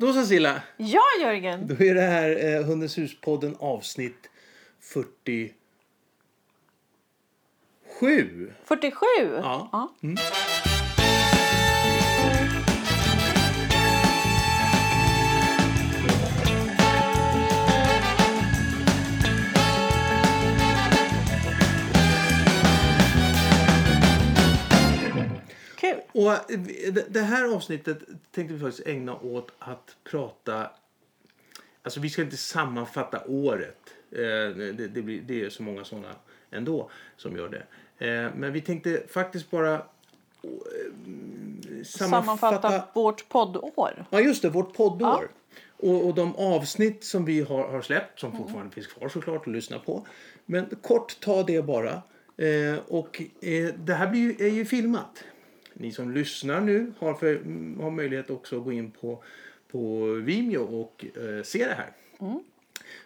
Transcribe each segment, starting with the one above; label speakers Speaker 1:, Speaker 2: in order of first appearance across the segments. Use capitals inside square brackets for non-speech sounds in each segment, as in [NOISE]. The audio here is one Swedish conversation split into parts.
Speaker 1: Då så Silla,
Speaker 2: Ja, Jörgen.
Speaker 1: då är det här eh, Hundens hus-podden avsnitt 47.
Speaker 2: 47.
Speaker 1: Ja.
Speaker 2: Kul.
Speaker 1: Och det- här avsnittet tänkte vi faktiskt ägna åt att prata... Alltså vi ska inte sammanfatta året. Eh, Det, är så många sådana ändå som gör det. Eh, Men vi tänkte faktiskt bara eh,
Speaker 2: Sammanfatta vårt poddår.
Speaker 1: Ja, just det. Vårt poddår. Och, och de avsnitt som vi har, har släppt, som fortfarande finns kvar såklart att lyssna på. Men kort, ta det bara. Eh, och eh, det här blir ju, är ju filmat. Ni som lyssnar nu har, för, mm, har möjlighet också att gå in på, på Vimeo och eh, se det här.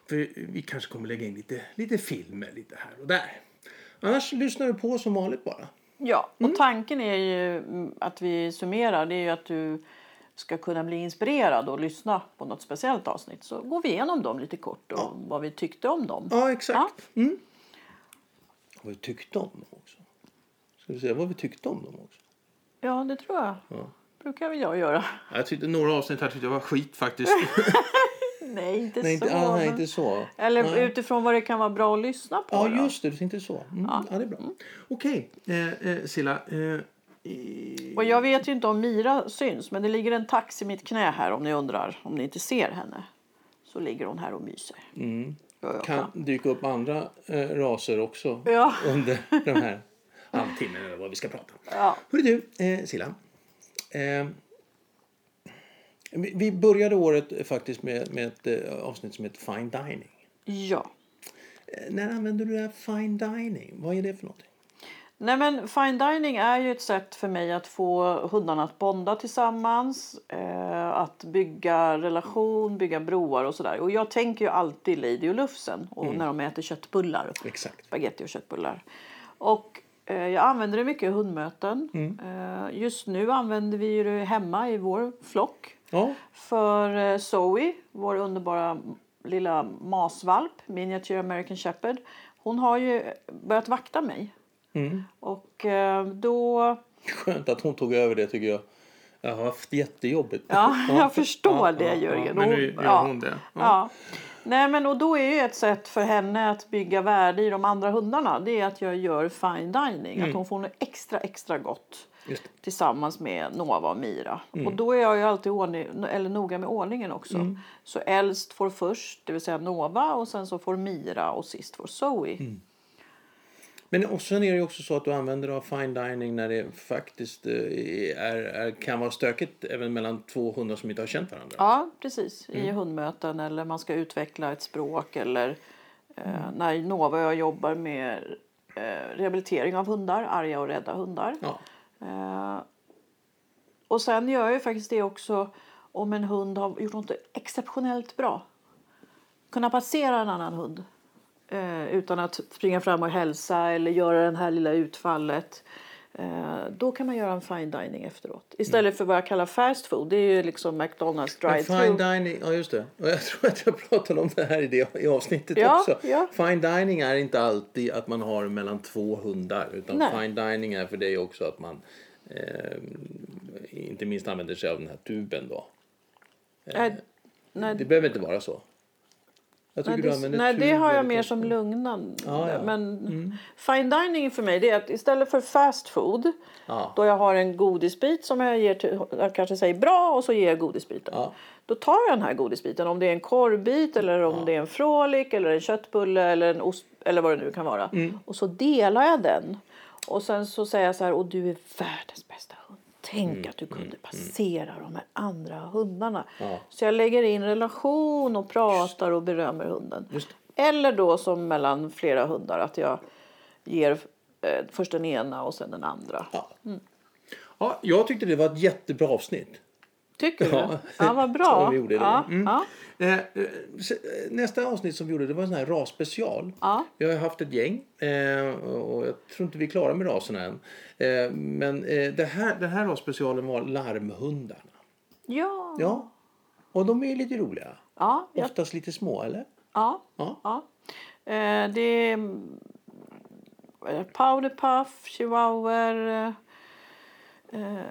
Speaker 1: För vi kanske kommer lägga in lite, lite filmer lite här och där. Annars lyssnar du på som vanligt bara.
Speaker 2: Ja, och tanken är ju mm, att vi summerar. Det är ju att du ska kunna bli inspirerad och lyssna på något speciellt avsnitt. Så går vi igenom dem lite kort och vad vi tyckte om dem.
Speaker 1: Ja, exakt. Mm. Vad vi tyckte om dem också. Ska vi säga vad vi tyckte om dem också?
Speaker 2: Ja, det tror jag.
Speaker 1: Ja.
Speaker 2: brukar väl jag göra.
Speaker 1: Jag tyckte några avsnitt här tyckte jag var skit faktiskt. [LAUGHS]
Speaker 2: Nej, inte
Speaker 1: nej, inte,
Speaker 2: så.
Speaker 1: ah, nej, inte så.
Speaker 2: Eller
Speaker 1: nej.
Speaker 2: utifrån vad det kan vara bra att lyssna på.
Speaker 1: Ja,
Speaker 2: då.
Speaker 1: just det. Du tänkte så. Mm. Ja. det är bra. Okej, eh, eh, Silla. Eh,
Speaker 2: Och jag vet ju inte om Mira syns, men det ligger en tax i mitt knä här om ni undrar, om ni inte ser henne. Så ligger hon här och myser.
Speaker 1: mm,
Speaker 2: Ja, ja.
Speaker 1: kan dyka upp andra eh, raser också
Speaker 2: Ja.
Speaker 1: under den här [LAUGHS] halvtimmen eller vad vi ska prata om.
Speaker 2: Ja.
Speaker 1: Hörru du, eh, Silla. Eh, vi började året faktiskt med, med ett eh, avsnitt som heter Fine Dining.
Speaker 2: ja.
Speaker 1: Eh, när använder du det här Fine Dining? Vad är det för någonting?
Speaker 2: Nej men fine dining är ju ett sätt för mig att få hundarna att bonda tillsammans. Eh, att bygga relation, bygga broar och sådär. Och jag tänker ju alltid Lady och Lufsen och när de äter köttbullar.
Speaker 1: Exakt.
Speaker 2: Spaghetti och köttbullar. Och jag använder det mycket i hundmöten. Eh, just nu använder vi det hemma i vår flock.
Speaker 1: Ja,
Speaker 2: För eh, Zoe, vår underbara lilla masvalp, miniature American shepherd. Hon har ju börjat vakta mig.
Speaker 1: Mm.
Speaker 2: Och eh, då... [LAUGHS]
Speaker 1: skönt att hon tog över det tycker jag. Jag har haft jättejobbigt.
Speaker 2: Ja, jag förstår
Speaker 1: ja,
Speaker 2: det Jörgen.
Speaker 1: Ja, men nu gör hon det.
Speaker 2: Ja. Nej, men och då är ju ett sätt för henne att bygga värde i de andra hundarna. Det är att jag gör fine dining. Att hon får något extra, extra gott. Tillsammans med Nova och Mira. Och då är jag ju alltid ordning, eller noga med ordningen också. Så äldst får först, det vill säga Nova och sen så får Mira och sist får Zoe.
Speaker 1: Men och sen är det också så att du använder av fine dining när det faktiskt eh, är, är, kan vara stökigt även mellan två hundar som inte har känt varandra.
Speaker 2: Ja, precis. I hundmöten eller man ska utveckla ett språk eller eh, när Nova och jag jobbar med eh, rehabilitering av hundar, arga och rädda hundar.
Speaker 1: Ja.
Speaker 2: Eh, och sen gör jag ju faktiskt det också om en hund har gjort något exceptionellt bra. Kunna passera en annan hund eh, utan att springa fram och hälsa eller göra det här lilla utfallet. Eh, då kan man göra en fine dining efteråt. Istället för vad jag kallar fast food. Det är ju liksom McDonalds
Speaker 1: Men
Speaker 2: drive
Speaker 1: fine dining, ja just det. Och jag tror att jag pratade om det här i, det, i avsnittet
Speaker 2: Ja,
Speaker 1: också.
Speaker 2: ja.
Speaker 1: Fine dining är inte alltid att man har mellan två hundar. Utan
Speaker 2: Nej.
Speaker 1: fine dining är för dig också att man eh, inte minst använder sig av den här tuben då.
Speaker 2: Nej, nej,
Speaker 1: Det behöver inte vara så. Jag tycker
Speaker 2: Nej,
Speaker 1: du
Speaker 2: det,
Speaker 1: använder
Speaker 2: nej, det har jag mer som lugnande.
Speaker 1: Ja, ja.
Speaker 2: Men fine dining för mig det är att istället för fast food
Speaker 1: Ja.
Speaker 2: då jag har en godisbit som jag ger till, jag kanske säger bra och så ger jag godisbiten.
Speaker 1: Ja.
Speaker 2: Då tar jag den här godisbiten om det är en korvbit eller om det är en frolik eller en köttbulle eller en ost eller vad det nu kan vara.
Speaker 1: Mm.
Speaker 2: Och så delar jag den. Och sen så säger jag så här och du är världens bästa hund. Tänk
Speaker 1: Mm,
Speaker 2: att du kunde passera de här andra hundarna.
Speaker 1: Ja.
Speaker 2: Så jag lägger in relation och pratar och berömmer hunden. Eller då som mellan flera hundar att jag ger eh, först den ena och sen den andra.
Speaker 1: Ja. ja, jag tyckte det var ett jättebra avsnitt.
Speaker 2: Tycker du?
Speaker 1: Ja.
Speaker 2: Ja, vad bra. [LAUGHS]
Speaker 1: Vi gjorde då.
Speaker 2: Ja,
Speaker 1: Mm.
Speaker 2: ja.
Speaker 1: Eh, eh, eh, nästa avsnitt som vi gjorde det var en sån här rasspecial.
Speaker 2: Ja.
Speaker 1: Vi har haft ett gäng och jag tror inte vi är klara med raserna än. Men det här, den här rasspecialen var larmhundarna.
Speaker 2: ja.
Speaker 1: Ja. Och de är lite roliga.
Speaker 2: Ja, jag,
Speaker 1: Oftast lite små, eller?
Speaker 2: ja,
Speaker 1: Ja.
Speaker 2: ja. Det är powderpuff, chihuahuor, eh,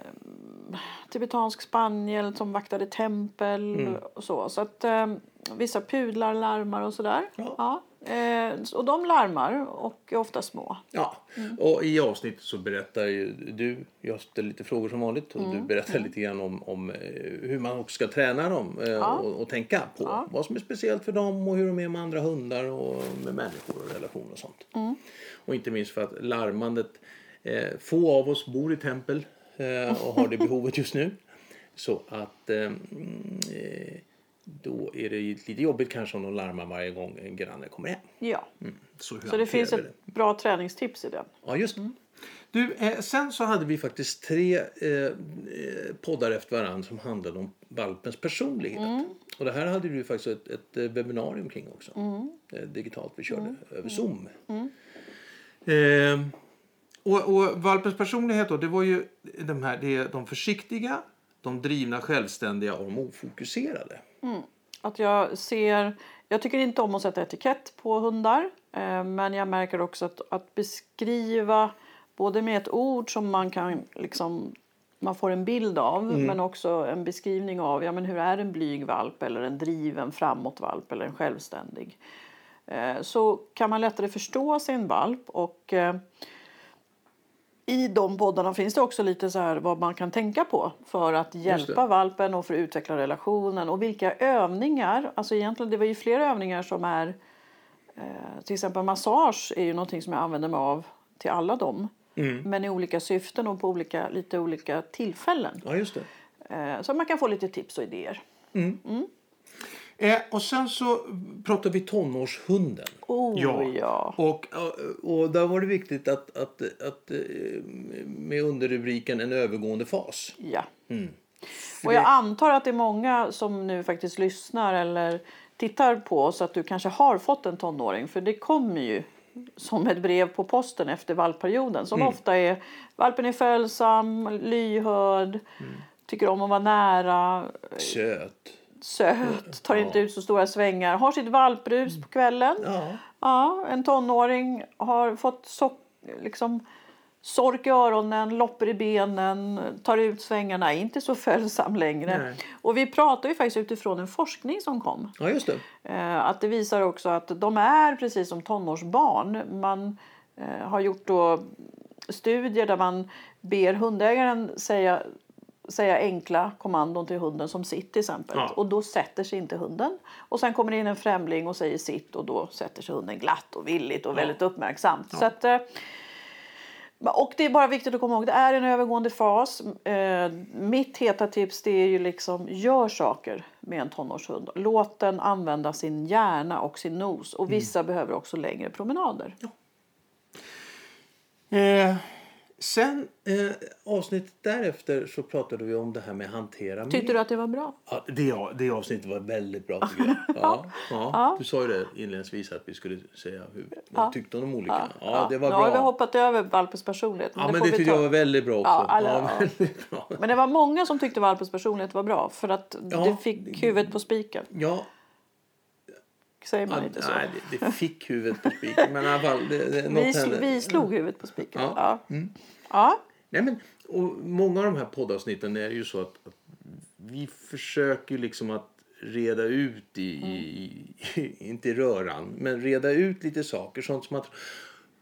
Speaker 2: tibetansk spaniel som vaktade tempel
Speaker 1: Mm.
Speaker 2: och så. Så att eh, vissa pudlar larmar och sådär.
Speaker 1: Ja.
Speaker 2: Ja. Eh, och de larmar och är ofta små.
Speaker 1: Ja,
Speaker 2: Mm.
Speaker 1: och i avsnittet så berättar ju du, jag ställer lite frågor som vanligt och
Speaker 2: Mm.
Speaker 1: du berättar lite grann om, om eh, hur man också ska träna dem eh, och, och tänka på
Speaker 2: Ja.
Speaker 1: vad som är speciellt för dem och hur de är med andra hundar och med människor och relationer och sånt.
Speaker 2: Mm.
Speaker 1: Och inte minst för att larmandet, eh, få av oss bor i tempel och har det behovet just nu. Så att eh, mm, eh, då är det lite jobbigt kanske om de larmar varje gång en granne kommer hem.
Speaker 2: Ja.
Speaker 1: Så, hur
Speaker 2: Så det finns ett bra träningstips i den.
Speaker 1: Ja, just det. Du, eh, sen så hade vi faktiskt tre eh, eh, poddar efter varandra som handlade om valpens personlighet. Och det här hade du faktiskt ett, ett eh, webbinarium kring också. Eh, digitalt, vi körde över Zoom. Eh, och, och valpens personlighet då, det var ju de här, det är de försiktiga, de drivna, självständiga och de ofokuserade.
Speaker 2: Att jag ser... Jag tycker inte om att sätta etikett på hundar. Eh, men jag märker också att, att beskriva både med ett ord som man kan liksom man får en bild av men också en beskrivning av ja, men hur är en blyg valp eller en driven framåtvalp eller en självständig. Eh, så kan man lättare förstå sin valp och eh, i de poddarna finns det också lite så här vad man kan tänka på för att hjälpa valpen och för att utveckla relationen och vilka övningar. Alltså egentligen det var ju flera övningar som är eh, till exempel massage är ju någonting som jag använder mig av till alla dem. Men i olika syften och på olika, lite olika tillfällen.
Speaker 1: Ja, just det.
Speaker 2: Eh, så man kan få lite tips och idéer.
Speaker 1: Eh, och sen så pratar vi tonårshunden.
Speaker 2: Oh ja.
Speaker 1: Och, och, och där var det viktigt att, att, att eh, med underrubriken en övergående fas.
Speaker 2: ja.
Speaker 1: För
Speaker 2: Och jag antar att det är många som nu faktiskt lyssnar eller tittar på oss att du kanske har fått en tonåring. För det kommer ju som ett brev på posten efter valpperioden. Som ofta är valpen är följsam, lyhörd, tycker om att vara nära,
Speaker 1: Söt.
Speaker 2: Söt, tar inte ut så stora svängar, har sitt valprus på kvällen.
Speaker 1: Ja.
Speaker 2: En tonåring har fått so liksom, sork i öronen, loppor i benen, tar ut svängarna, är inte så följsam längre.
Speaker 1: Nej.
Speaker 2: Och vi pratar ju faktiskt utifrån en forskning som kom.
Speaker 1: ja, just det.
Speaker 2: Eh, att det visar också att de är precis som tonårsbarn. Man eh, har gjort då studier där man ber hundägaren säga säga enkla kommandon till hunden som sitt till exempel.
Speaker 1: Ja.
Speaker 2: Och då sätter sig inte hunden. Och sen kommer det in en främling och säger sitt och då sätter sig hunden glatt och villigt och väldigt uppmärksamt. Så att, eh, och det är bara viktigt att komma ihåg, det är en övergående fas. Eh, mitt heta tips det är ju liksom, gör saker med en tonårshund. Låt den använda sin hjärna och sin nos. Och vissa behöver också längre promenader.
Speaker 1: Eh, sen eh, avsnittet därefter så pratade vi om det här med hantera
Speaker 2: Tyckte du att det var bra?
Speaker 1: Ja, det, det avsnittet var väldigt bra tycker [LAUGHS] jag. Ja, ja. Du sa ju det inledningsvis att vi skulle säga hur vad tyckte om de olika. Ja, det var
Speaker 2: nu har vi
Speaker 1: bra.
Speaker 2: hoppat över valpens personlighet.
Speaker 1: Ja, men
Speaker 2: får
Speaker 1: det
Speaker 2: vi
Speaker 1: tyckte
Speaker 2: ta.
Speaker 1: jag var väldigt bra också.
Speaker 2: Ja, alla-
Speaker 1: ja,
Speaker 2: ja. [LAUGHS]
Speaker 1: väldigt bra.
Speaker 2: Men det var många som tyckte valpens personlighet var bra. För att
Speaker 1: Ja.
Speaker 2: det fick huvudet på spiken.
Speaker 1: Ja,
Speaker 2: Säger man
Speaker 1: ja,
Speaker 2: inte så?
Speaker 1: nej, det, det fick huvudet på spiken. Men i alla fall, det, det,
Speaker 2: Vi,
Speaker 1: hände.
Speaker 2: vi slog huvudet på spiken.
Speaker 1: Ja.
Speaker 2: Ja. Ja.
Speaker 1: Nej, men, och många av de här poddavsnitten är ju så att, att vi försöker liksom att reda ut i, i, i, inte i röran, men reda ut lite saker. Sånt som att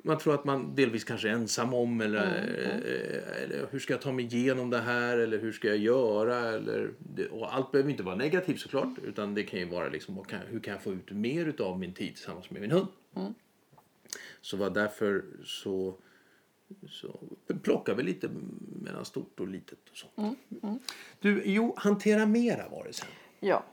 Speaker 1: man tror att man delvis kanske är ensam om eller, eh, eller hur ska jag ta mig igenom det här eller hur ska jag göra eller och allt behöver inte vara negativt såklart utan det kan ju vara liksom hur kan jag få ut mer av min tid tillsammans med min hund. Så var därför så så plockar vi lite mellan stort och litet och sånt. Du, jo, hantera mera var det sen.
Speaker 2: Ja.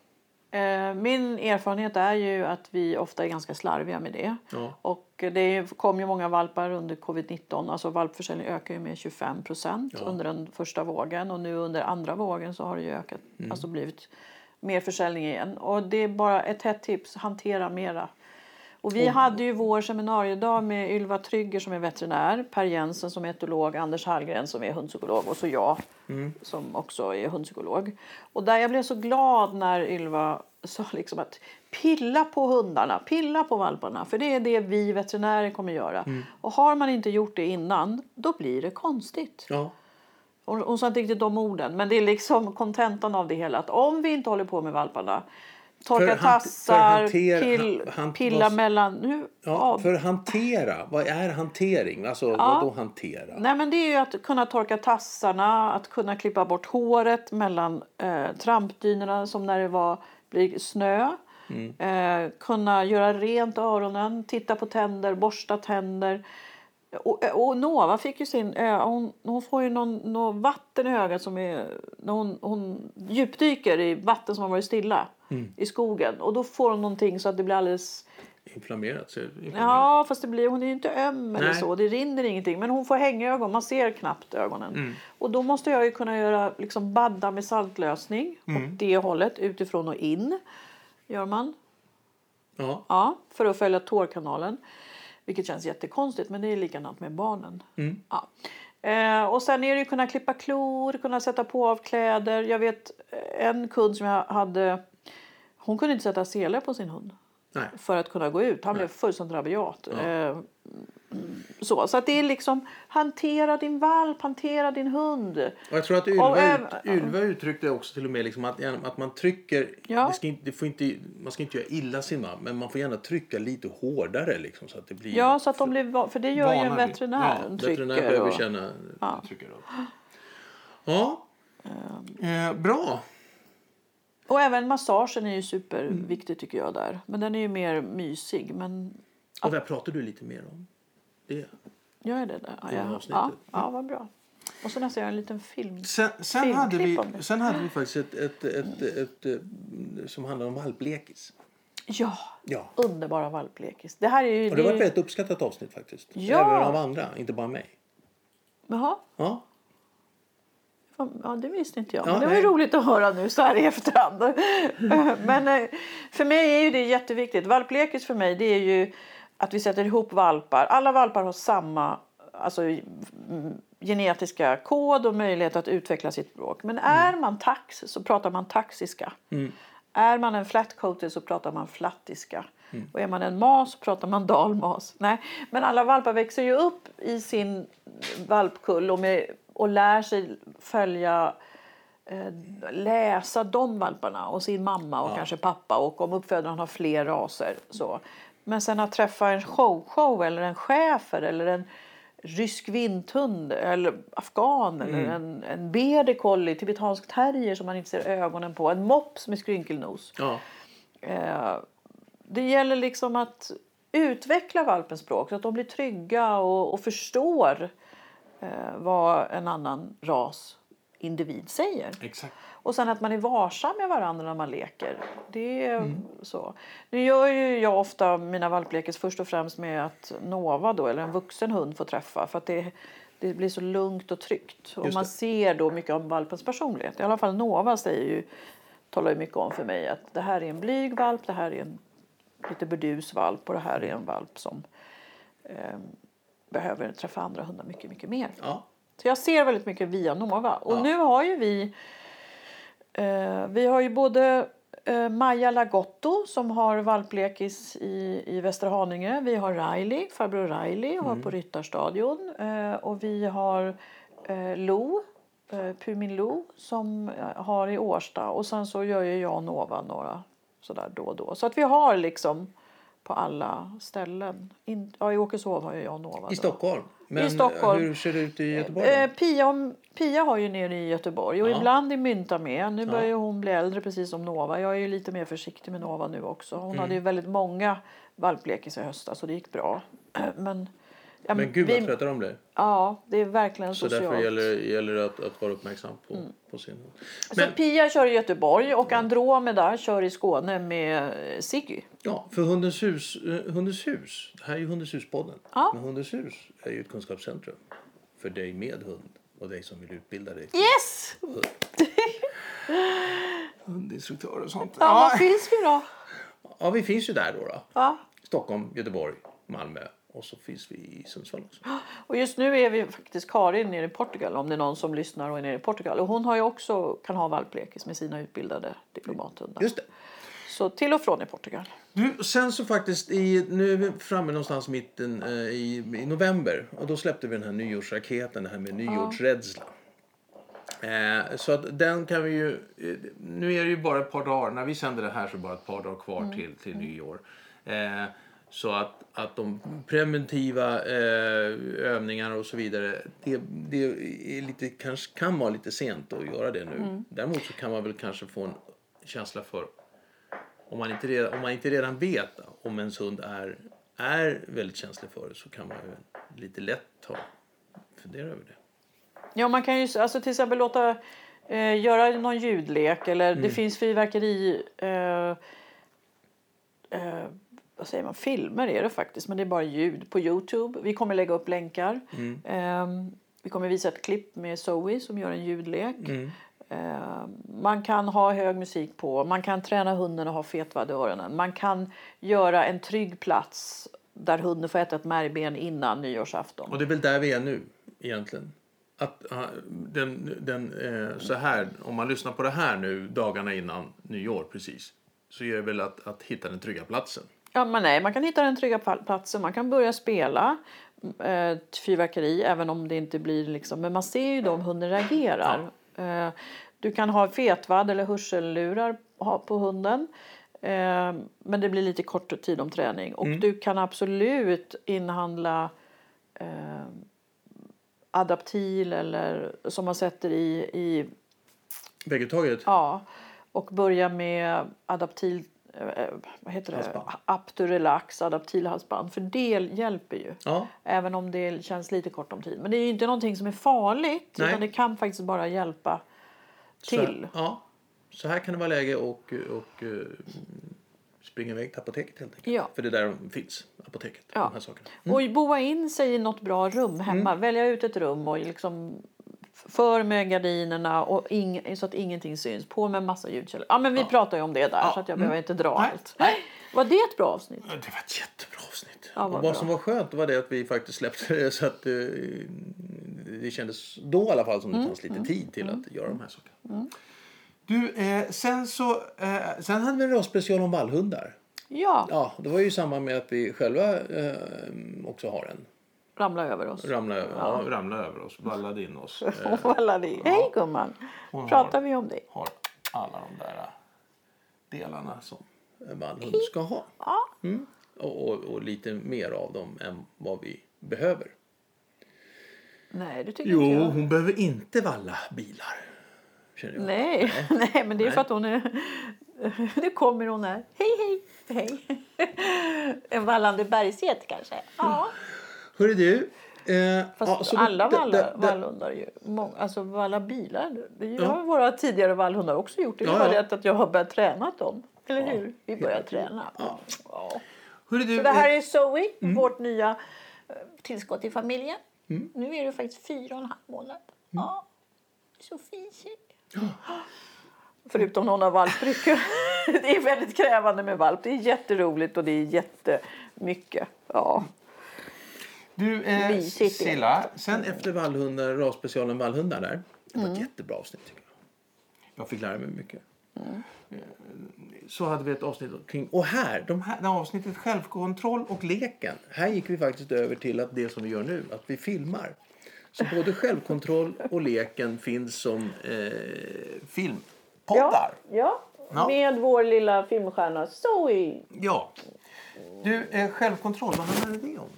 Speaker 2: Eh, Min erfarenhet är ju att vi ofta är ganska slarviga med det.
Speaker 1: Ja.
Speaker 2: Och det kom ju många valpar under covid-19. Alltså valpförsäljningen ökade med 25 procent under den första vågen. Och nu under andra vågen så har det ökat, alltså blivit mer försäljning igen. Och det är bara ett hett tips, hantera mera. Och vi hade ju vår seminariedag med Ylva Trygger som är veterinär, Per Jensen som är etolog, Anders Hallgren som är hundpsykolog och så jag som också är hundpsykolog. Och där jag blev så glad när Ylva sa liksom att pilla på hundarna, pilla på valparna för det är det vi veterinärer kommer göra. Och har man inte gjort det innan, då blir det konstigt.
Speaker 1: Ja.
Speaker 2: Hon, hon sa inte riktigt de orden, men det är liksom kontentan av det hela. Att om vi inte håller på med valparna, torka
Speaker 1: För hant- för
Speaker 2: tassar,
Speaker 1: hanter-
Speaker 2: pill,
Speaker 1: han-
Speaker 2: pilla
Speaker 1: vad-
Speaker 2: mellan... Nu,
Speaker 1: Ja,
Speaker 2: ja,
Speaker 1: för hantera, vad är hantering? Alltså, vad då hantera?
Speaker 2: Nej, men det är att kunna torka tassarna, att kunna klippa bort håret mellan eh, trampdynorna som när det var, blir snö. Eh, kunna göra rent öronen, titta på tänder, borsta tänder. Och, och Nova fick ju sin hon, hon får ju någon, någon vatten i ögat som är när hon, hon djupdyker i vatten som har varit stilla i skogen och då får hon någonting så att det blir alldeles
Speaker 1: Inflammerat? Så inflammerat.
Speaker 2: Ja, fast det blir, hon är ju inte öm eller
Speaker 1: Nej.
Speaker 2: så. Det rinner ingenting. Men hon får hängögon. Man ser knappt ögonen. Och då måste jag ju kunna göra liksom badda med saltlösning. Åt det hållet, utifrån och in. Gör man.
Speaker 1: Ja.
Speaker 2: Ja, för att följa tårkanalen. Vilket känns jättekonstigt, men det är likadant med barnen. Ja. Eh, och sen är det ju kunna klippa klor, kunna sätta på av kläder. Jag vet eh, en kund som jag hade, hon kunde inte sätta sele på sin hund
Speaker 1: Nej.
Speaker 2: för att kunna gå ut. Han blev fullständigt rabiat. Eh, så, så att det är liksom hantera din valp, hantera din hund.
Speaker 1: Och jag tror att Ylva, ut, Ylva uttryckte också till och med liksom att, att man trycker...
Speaker 2: Ja.
Speaker 1: Det ska inte, det får inte, man ska inte göra illa sin valp, men man får gärna trycka lite hårdare. Liksom, så att det blir
Speaker 2: Ja, så att de blir, för det gör ju en veterinär.
Speaker 1: Ja,
Speaker 2: en
Speaker 1: veterinär behöver
Speaker 2: och-
Speaker 1: känna
Speaker 2: Ja.
Speaker 1: trycker upp. Ja, eh, bra.
Speaker 2: Och även massagen är ju superviktig tycker jag där. Men den är ju mer mysig. Men
Speaker 1: Och där pratar du lite mer om. Det.
Speaker 2: gör det där? Ja, ja, ja, ja vad bra. Och så nästan göra en liten film.
Speaker 1: Sen, sen, hade vi,
Speaker 2: det.
Speaker 1: sen hade vi faktiskt ett, ett, ett, ett, ett, som handlar om valplekis.
Speaker 2: Ja,
Speaker 1: Ja.
Speaker 2: underbara valplekis. Det här är ju...
Speaker 1: Och det
Speaker 2: är
Speaker 1: var ett väldigt uppskattat avsnitt faktiskt.
Speaker 2: Ja.
Speaker 1: Även av andra, inte bara mig.
Speaker 2: Jaha,
Speaker 1: Ja.
Speaker 2: ja, det visste inte jag.
Speaker 1: Ja,
Speaker 2: Men det var roligt att höra nu så här i efterhand. [LAUGHS] Men eh, för mig är ju det jätteviktigt. Valplekis för mig det är ju att vi sätter ihop valpar. Alla valpar har samma alltså, mm, genetiska kod och möjlighet att utveckla sitt språk. Men är man tax så pratar man taxiska. Är man en flatcoated så pratar man flattiska. Och är man en mas så pratar man dalmas. Nej, men alla valpar växer ju upp i sin valpkull och, med, och lär sig följa eh, läsa de valparna och sin mamma och kanske pappa och om uppfödaren har fler raser. Så. Men sen att träffa en show-show eller en schäfer eller en rysk vinthund eller afghan eller en, en border collie, tibetansk terrier som man inte ser ögonen på, en mops med skrynkelnos.
Speaker 1: Ja.
Speaker 2: Eh, det gäller liksom att utveckla valpens språk så att de blir trygga och, och förstår eh, vad en annan ras individ säger.
Speaker 1: Exakt.
Speaker 2: Och sen att man är varsam med varandra när man leker. Det är så. Nu gör ju jag ofta mina valplekes först och främst med att Nova då, eller en vuxen hund får träffa. För att det, det blir så lugnt och tryggt. Och man ser då mycket om valpens personlighet. I alla fall Nova säger ju, talar ju mycket om för mig att det här är en blyg valp, det här är en lite burdus valp och det här är en valp som eh, behöver träffa andra hundar mycket, mycket mer.
Speaker 1: Ja.
Speaker 2: Så jag ser väldigt mycket via Nova. Och
Speaker 1: Ja.
Speaker 2: nu har ju vi... Eh, vi har ju både eh, Maja Lagotto som har valplekis i, i Västra Haninge. Vi har Riley, farbror Riley, har
Speaker 1: Mm.
Speaker 2: på Ryttarstadion. Eh, och vi har eh, Lo, eh, Pumin Lo, som eh, har i Årsta. Och sen så gör ju jag Nova några sådär då och då. Så att vi har liksom på alla ställen. In, ja, I Åkeshov har jag Nova.
Speaker 1: I
Speaker 2: då.
Speaker 1: Men
Speaker 2: Stockholm.
Speaker 1: hur ser det ut i Göteborg?
Speaker 2: Eh, Pia, Pia har ju nere i Göteborg och
Speaker 1: Ja.
Speaker 2: ibland är Mynta med. Nu
Speaker 1: Ja.
Speaker 2: börjar hon bli äldre precis som Nova. Jag är ju lite mer försiktig med Nova nu också. Hon
Speaker 1: Mm.
Speaker 2: hade ju väldigt många valplekis i höstas så det gick bra. [CLEARS THROAT] Men, ja,
Speaker 1: Men gud vad
Speaker 2: vi-
Speaker 1: trötta de blir.
Speaker 2: Ja, det är verkligen
Speaker 1: Så
Speaker 2: socialt.
Speaker 1: därför gäller, gäller det att, att vara uppmärksam på, på sin. Men,
Speaker 2: Så Pia kör i Göteborg och Andromeda kör i Skåne med eh, Siggy.
Speaker 1: ja, för Hundens hus, eh, Hundens hus, det här är ju Hundens hus-podden.
Speaker 2: Ja.
Speaker 1: Men Hundens hus är ju ett kunskapscentrum för dig med hund och dig som vill utbilda dig
Speaker 2: Yes! [LAUGHS]
Speaker 1: hundinstruktör och sånt.
Speaker 2: Ja, var finns vi då?
Speaker 1: ja, vi finns ju där då. då.
Speaker 2: Ja.
Speaker 1: Stockholm, Göteborg, Malmö och så finns vi i Sundsvall också.
Speaker 2: Och just nu är vi faktiskt Karin nere i Portugal om det är någon som lyssnar och är nere i Portugal. Och hon har ju också, kan ha valplekis med sina utbildade diplomathundar.
Speaker 1: Just det.
Speaker 2: Så till och från i Portugal.
Speaker 1: Du, sen så faktiskt, i, nu är vi framme någonstans mitten eh, i, i november och då släppte vi den här nyårsraketen, det här med nyårsrädsla. Eh, så att den kan vi ju, eh, nu är det ju bara ett par dagar, när vi sänder det här så är det bara ett par dagar kvar till, till nyår. Så att, att de preventiva eh, övningarna och så vidare, det, det är lite, kanske kan vara lite sent att göra det nu. Däremot så kan man väl kanske få en känsla för om man inte redan, om man inte redan vet om ens hund är, är väldigt känslig för det så kan man ju lite lätt ta, fundera över det.
Speaker 2: Ja, man kan ju alltså, till exempel låta eh, göra någon ljudlek eller
Speaker 1: Mm.
Speaker 2: det finns fyrverkeri... Eh, eh, vad säger man? Filmer är det faktiskt, men det är bara ljud på Youtube. Vi kommer lägga upp länkar.
Speaker 1: Mm.
Speaker 2: Eh, vi kommer visa ett klipp med Zoe som gör en ljudlek.
Speaker 1: Mm.
Speaker 2: Eh, man kan ha hög musik på, man kan träna hunden att ha fetvad i öronen. Man kan göra en trygg plats där hunden får äta ett märgben innan nyårsafton.
Speaker 1: Och det är väl där vi är nu egentligen. Att den, den, eh, så här, om man lyssnar på det här nu dagarna innan nyår precis. Så är det väl att, att hitta den trygga platsen.
Speaker 2: Ja, men nej, man kan hitta den trygga platsen. Man kan börja spela eh, fyrverkeri även om det inte blir liksom. Men man ser ju då om hunden reagerar. Eh, du kan ha fetvad eller hörsellurar på hunden. Eh, men det blir lite kort tid om träning. Och du kan absolut inhandla eh, adaptil eller som man sätter i, i
Speaker 1: Vägguttaget?
Speaker 2: Ja, och börja med adaptil... eh, Vad heter det?
Speaker 1: Halsband.
Speaker 2: Apturelax, adaptilhalsband. För det hjälper ju.
Speaker 1: Ja.
Speaker 2: Även om det känns lite kort om tid. Men det är inte någonting som är farligt.
Speaker 1: Nej.
Speaker 2: Utan det kan faktiskt bara hjälpa till.
Speaker 1: Så, ja. Så här kan det vara läge och, och eh, springa iväg till apoteket helt enkelt.
Speaker 2: Ja.
Speaker 1: För det är där de finns, apoteket.
Speaker 2: Ja.
Speaker 1: De här sakerna.
Speaker 2: Och boa in sig i något bra rum hemma.
Speaker 1: Mm.
Speaker 2: Välja ut ett rum och liksom för med gardinerna och ing, så att ingenting syns. På med massa ljudkällor. Ja, men vi pratar ju om det där så att jag behöver inte dra
Speaker 1: Nej.
Speaker 2: allt. Var det ett bra avsnitt?
Speaker 1: Ja, Det var ett jättebra avsnitt.
Speaker 2: Ja, vad
Speaker 1: och vad som var skönt var det att vi faktiskt släppte det så att eh, det kändes då i alla fall som det fanns lite tid till att göra de här sakerna. Du, eh, sen så eh, sen hade vi en rasspecial om vallhundar.
Speaker 2: Ja,
Speaker 1: Ja, det var ju samma med att vi själva eh, också har en.
Speaker 2: Ramla över oss.
Speaker 1: Ramla över, ja. ramla över oss, vallade in oss.
Speaker 2: Och alla det. Hej gumman!
Speaker 1: Hon har-
Speaker 2: Pratar vi om det?
Speaker 1: har alla de där eh, delarna som en vallhund ska ha.
Speaker 2: Ja.
Speaker 1: Mm. Och, och, och lite mer av dem än vad vi behöver.
Speaker 2: Nej, det tycker
Speaker 1: Jo,
Speaker 2: inte jag.
Speaker 1: hon behöver inte valla bilar. Känner jag.
Speaker 2: Nej, [LAUGHS] nej, men det är
Speaker 1: Nej.
Speaker 2: för att hon är... [LAUGHS] Nu kommer hon här. Hej, hej, hej. [LAUGHS] En vallande bergsget kanske? Ja.
Speaker 1: Hörru du. Eh,
Speaker 2: Fast
Speaker 1: ja, så
Speaker 2: alla vallar,
Speaker 1: det- det-
Speaker 2: vallhundar ju. Många, alltså valla bilar. Det
Speaker 1: Ja.
Speaker 2: har våra tidigare vallhundar också gjort. Det är
Speaker 1: Ja,
Speaker 2: bara
Speaker 1: ja.
Speaker 2: det att jag har börjat träna dem. Eller hur? Vi börjar träna.
Speaker 1: Ja.
Speaker 2: Ja.
Speaker 1: Hörru du.
Speaker 2: Så det här
Speaker 1: eh,
Speaker 2: är Zoe, vårt nya eh, tillskott i familjen.
Speaker 1: Mm.
Speaker 2: Nu är det faktiskt fyra och en halv månad. Ja, så fisig. Förutom någon av valprycken. [LAUGHS] det är väldigt krävande med valp. Det är jätteroligt och det är jättemycket. Ja.
Speaker 1: Du, eh. Silla, sen efter vallhundar, rasspecialen vallhundar där. Det var
Speaker 2: Mm.
Speaker 1: ett jättebra avsnitt tycker jag. Jag fick lära mig mycket.
Speaker 2: Mm.
Speaker 1: Så hade vi ett avsnitt kring, och här, de här, det här avsnittet självkontroll och leken. Här gick vi faktiskt över till att det som vi gör nu, att vi filmar. Så både självkontroll och leken finns som eh, filmpoddar.
Speaker 2: ja.
Speaker 1: Ja.
Speaker 2: Med vår lilla filmstjärna Zoe.
Speaker 1: Ja. Du, eh, självkontroll, vad handlar det om?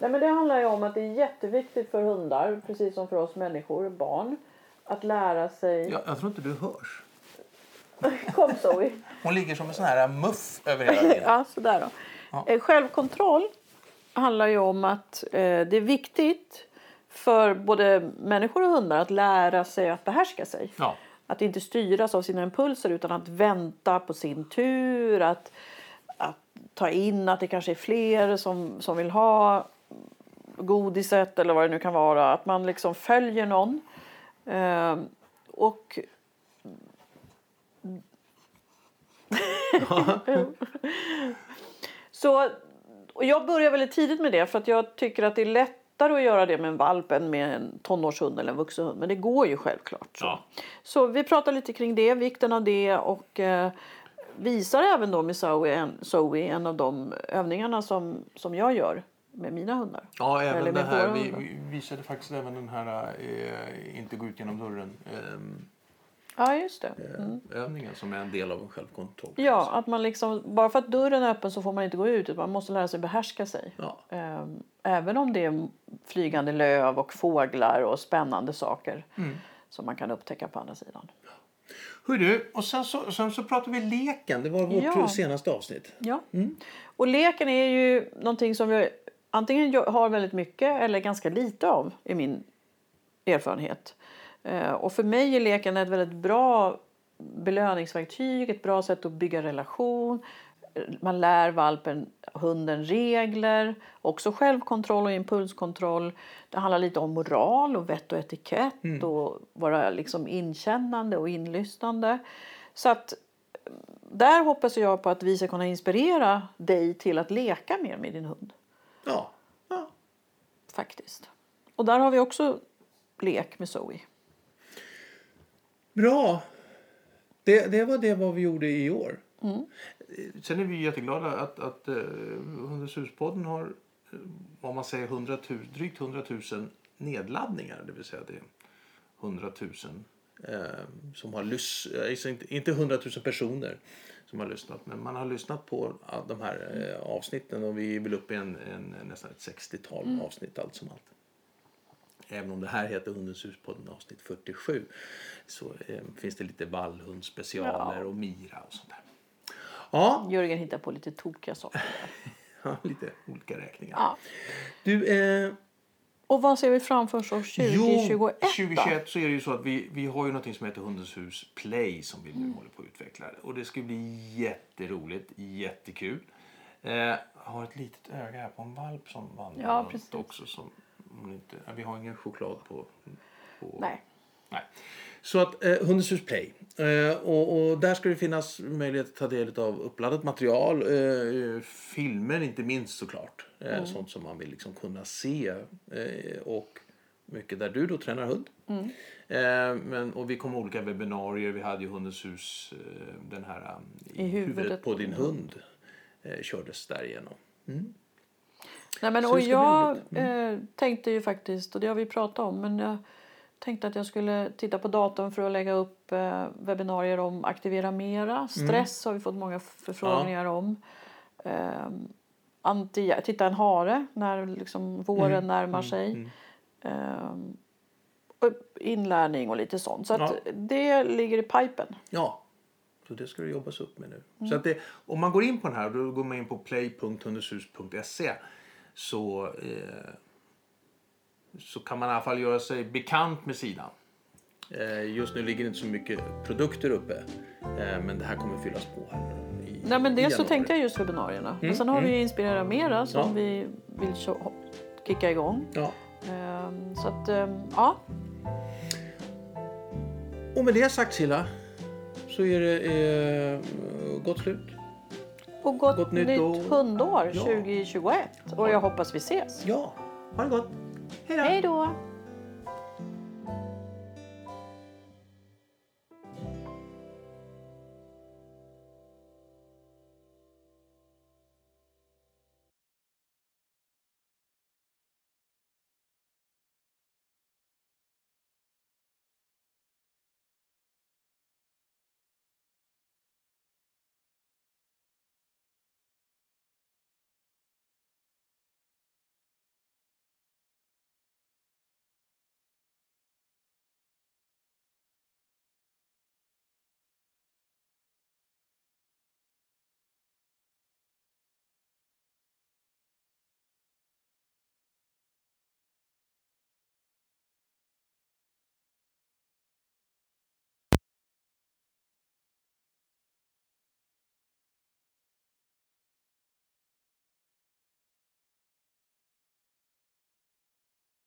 Speaker 2: Nej, men det handlar ju om att det är jätteviktigt för hundar, precis som för oss människor, barn, att lära sig...
Speaker 1: Jag, jag tror inte du hörs. [LAUGHS]
Speaker 2: Kom Zoe!
Speaker 1: Hon ligger som en sån här muff över hela tiden. [LAUGHS]
Speaker 2: Ja, sådär då.
Speaker 1: Ja.
Speaker 2: Eh, Självkontroll handlar ju om att eh, det är viktigt för både människor och hundar att lära sig att behärska sig.
Speaker 1: Ja.
Speaker 2: Att inte styras av sina impulser utan att vänta på sin tur. Att, att ta in att det kanske är fler som, som vill ha godiset eller vad det nu kan vara. Att man liksom följer någon. Eh, och [LAUGHS] Så Och jag börjar väldigt tidigt med det för att jag tycker att det är lättare att göra det med en valp än med en tonårshund eller en vuxen hund. Men det går ju självklart. Så,
Speaker 1: Ja.
Speaker 2: så vi pratar lite kring det, vikten av det och eh, visar även då med Zoe en, Zoe en av de övningarna som, som jag gör med mina hundar.
Speaker 1: Ja, även
Speaker 2: Eller
Speaker 1: det här. Vi, vi visade faktiskt även den här eh, inte gå ut genom dörren ehm,
Speaker 2: Ja, just det.
Speaker 1: eh, övningen som är en del av en självkontroll.
Speaker 2: Ja, att man liksom, bara för att dörren är öppen så får man inte gå ut. utan Man måste lära sig behärska sig.
Speaker 1: Ja.
Speaker 2: Ehm, Även om det är flygande löv och fåglar och spännande saker
Speaker 1: Mm.
Speaker 2: som man kan upptäcka på andra sidan.
Speaker 1: Du, och sen så, sen så pratar vi leken. Det var vårt
Speaker 2: Ja.
Speaker 1: senaste avsnitt.
Speaker 2: Ja. Och leken är ju någonting som vi antingen har väldigt mycket eller ganska lite av i min erfarenhet. Eh, Och för mig är leken ett väldigt bra belöningsverktyg, ett bra sätt att bygga relation. Man lär valpen, hunden regler, också självkontroll och impulskontroll. Det handlar lite om moral och vett och etikett och vara liksom inkännande och inlyssnande. Så att där hoppas jag på att vi ska kunna inspirera dig till att leka mer med din hund.
Speaker 1: Ja. ja.
Speaker 2: faktiskt. Och där har vi också lek med Zoe.
Speaker 1: Bra. Det, det var det vad vi gjorde i år.
Speaker 2: Mm.
Speaker 1: Eh, Sen är vi jätteglada att, att uh, Hundens huspodden har eh, vad man säger 100 000, drygt 100 000 nedladdningar. Det vill säga det är 100 000 eh, som har lyssnat. Inte, inte 100 000 personer som har lyssnat. Men man har lyssnat på de här eh, avsnitten och vi är väl uppe i en, en, nästan ett 60-tal
Speaker 2: Mm.
Speaker 1: avsnitt allt som allt. Även om det här heter Hundens huspodden avsnitt 47 så eh, finns det lite vallhundsspecialer
Speaker 2: Ja.
Speaker 1: och Mira och sånt där. Ja,
Speaker 2: Jörgen hittar på lite tokiga saker. [LAUGHS]
Speaker 1: ja, lite olika räkningar.
Speaker 2: Ja.
Speaker 1: Du, eh,
Speaker 2: Och vad ser vi framför oss år 2021?
Speaker 1: jo,
Speaker 2: då?
Speaker 1: 2021 så är det ju så att vi, vi har ju något som heter Hundens hus Play som vi nu
Speaker 2: Mm.
Speaker 1: håller på att utveckla. Och det ska bli jätteroligt, jättekul. Eh, jag har ett litet öga här på en valp som vandrar
Speaker 2: Ja, precis.
Speaker 1: också. Som, om inte, vi har ingen choklad på... på
Speaker 2: Nej.
Speaker 1: Nej. Så att eh, Hundens Play. Eh, och, och där ska det finnas möjlighet att ta del av uppladdat material. Eh, filmer inte minst såklart. Eh, Sånt som man vill liksom kunna se. Eh, och mycket där du då tränar hund. Eh, men, och vi ha olika webbinarier. Vi hade ju Hundens hus, eh, den här um,
Speaker 2: I huvudet
Speaker 1: på din hund. Kördes därigenom.
Speaker 2: Nej, men, och jag.
Speaker 1: Mm.
Speaker 2: tänkte ju faktiskt, och det har vi pratat om, men tänkte att jag skulle titta på datorn för att lägga upp eh, webbinarier om aktivera mera. Stress har vi fått många förfrågningar om. Eh, anti, titta en hare när liksom våren närmar sig. Eh, och inlärning och lite sånt. Så att
Speaker 1: Ja.
Speaker 2: det ligger i pipen.
Speaker 1: Ja, så det ska det jobbas upp med nu. Så att det, om man går in på den här, då går man in på play.hundeshus.se så, eh, så kan man i alla fall göra sig bekant med sidan. Eh, just nu ligger det inte så mycket produkter uppe, eh, men det här kommer fyllas på här i,
Speaker 2: Nej, men dels så tänkte jag just webbinarierna. Men sen har vi ju Inspirera Mera som
Speaker 1: Ja.
Speaker 2: vi vill kicka igång.
Speaker 1: Ja.
Speaker 2: Ehm, Så att, ehm, ja.
Speaker 1: Och med det sagt Silla, så är det eh, gott slut.
Speaker 2: Och gott,
Speaker 1: Gott nytt
Speaker 2: nytt,
Speaker 1: år.
Speaker 2: hundår
Speaker 1: Ja.
Speaker 2: 2021. Och jag hoppas vi ses.
Speaker 1: Ja, ha det gott.
Speaker 2: Hej då!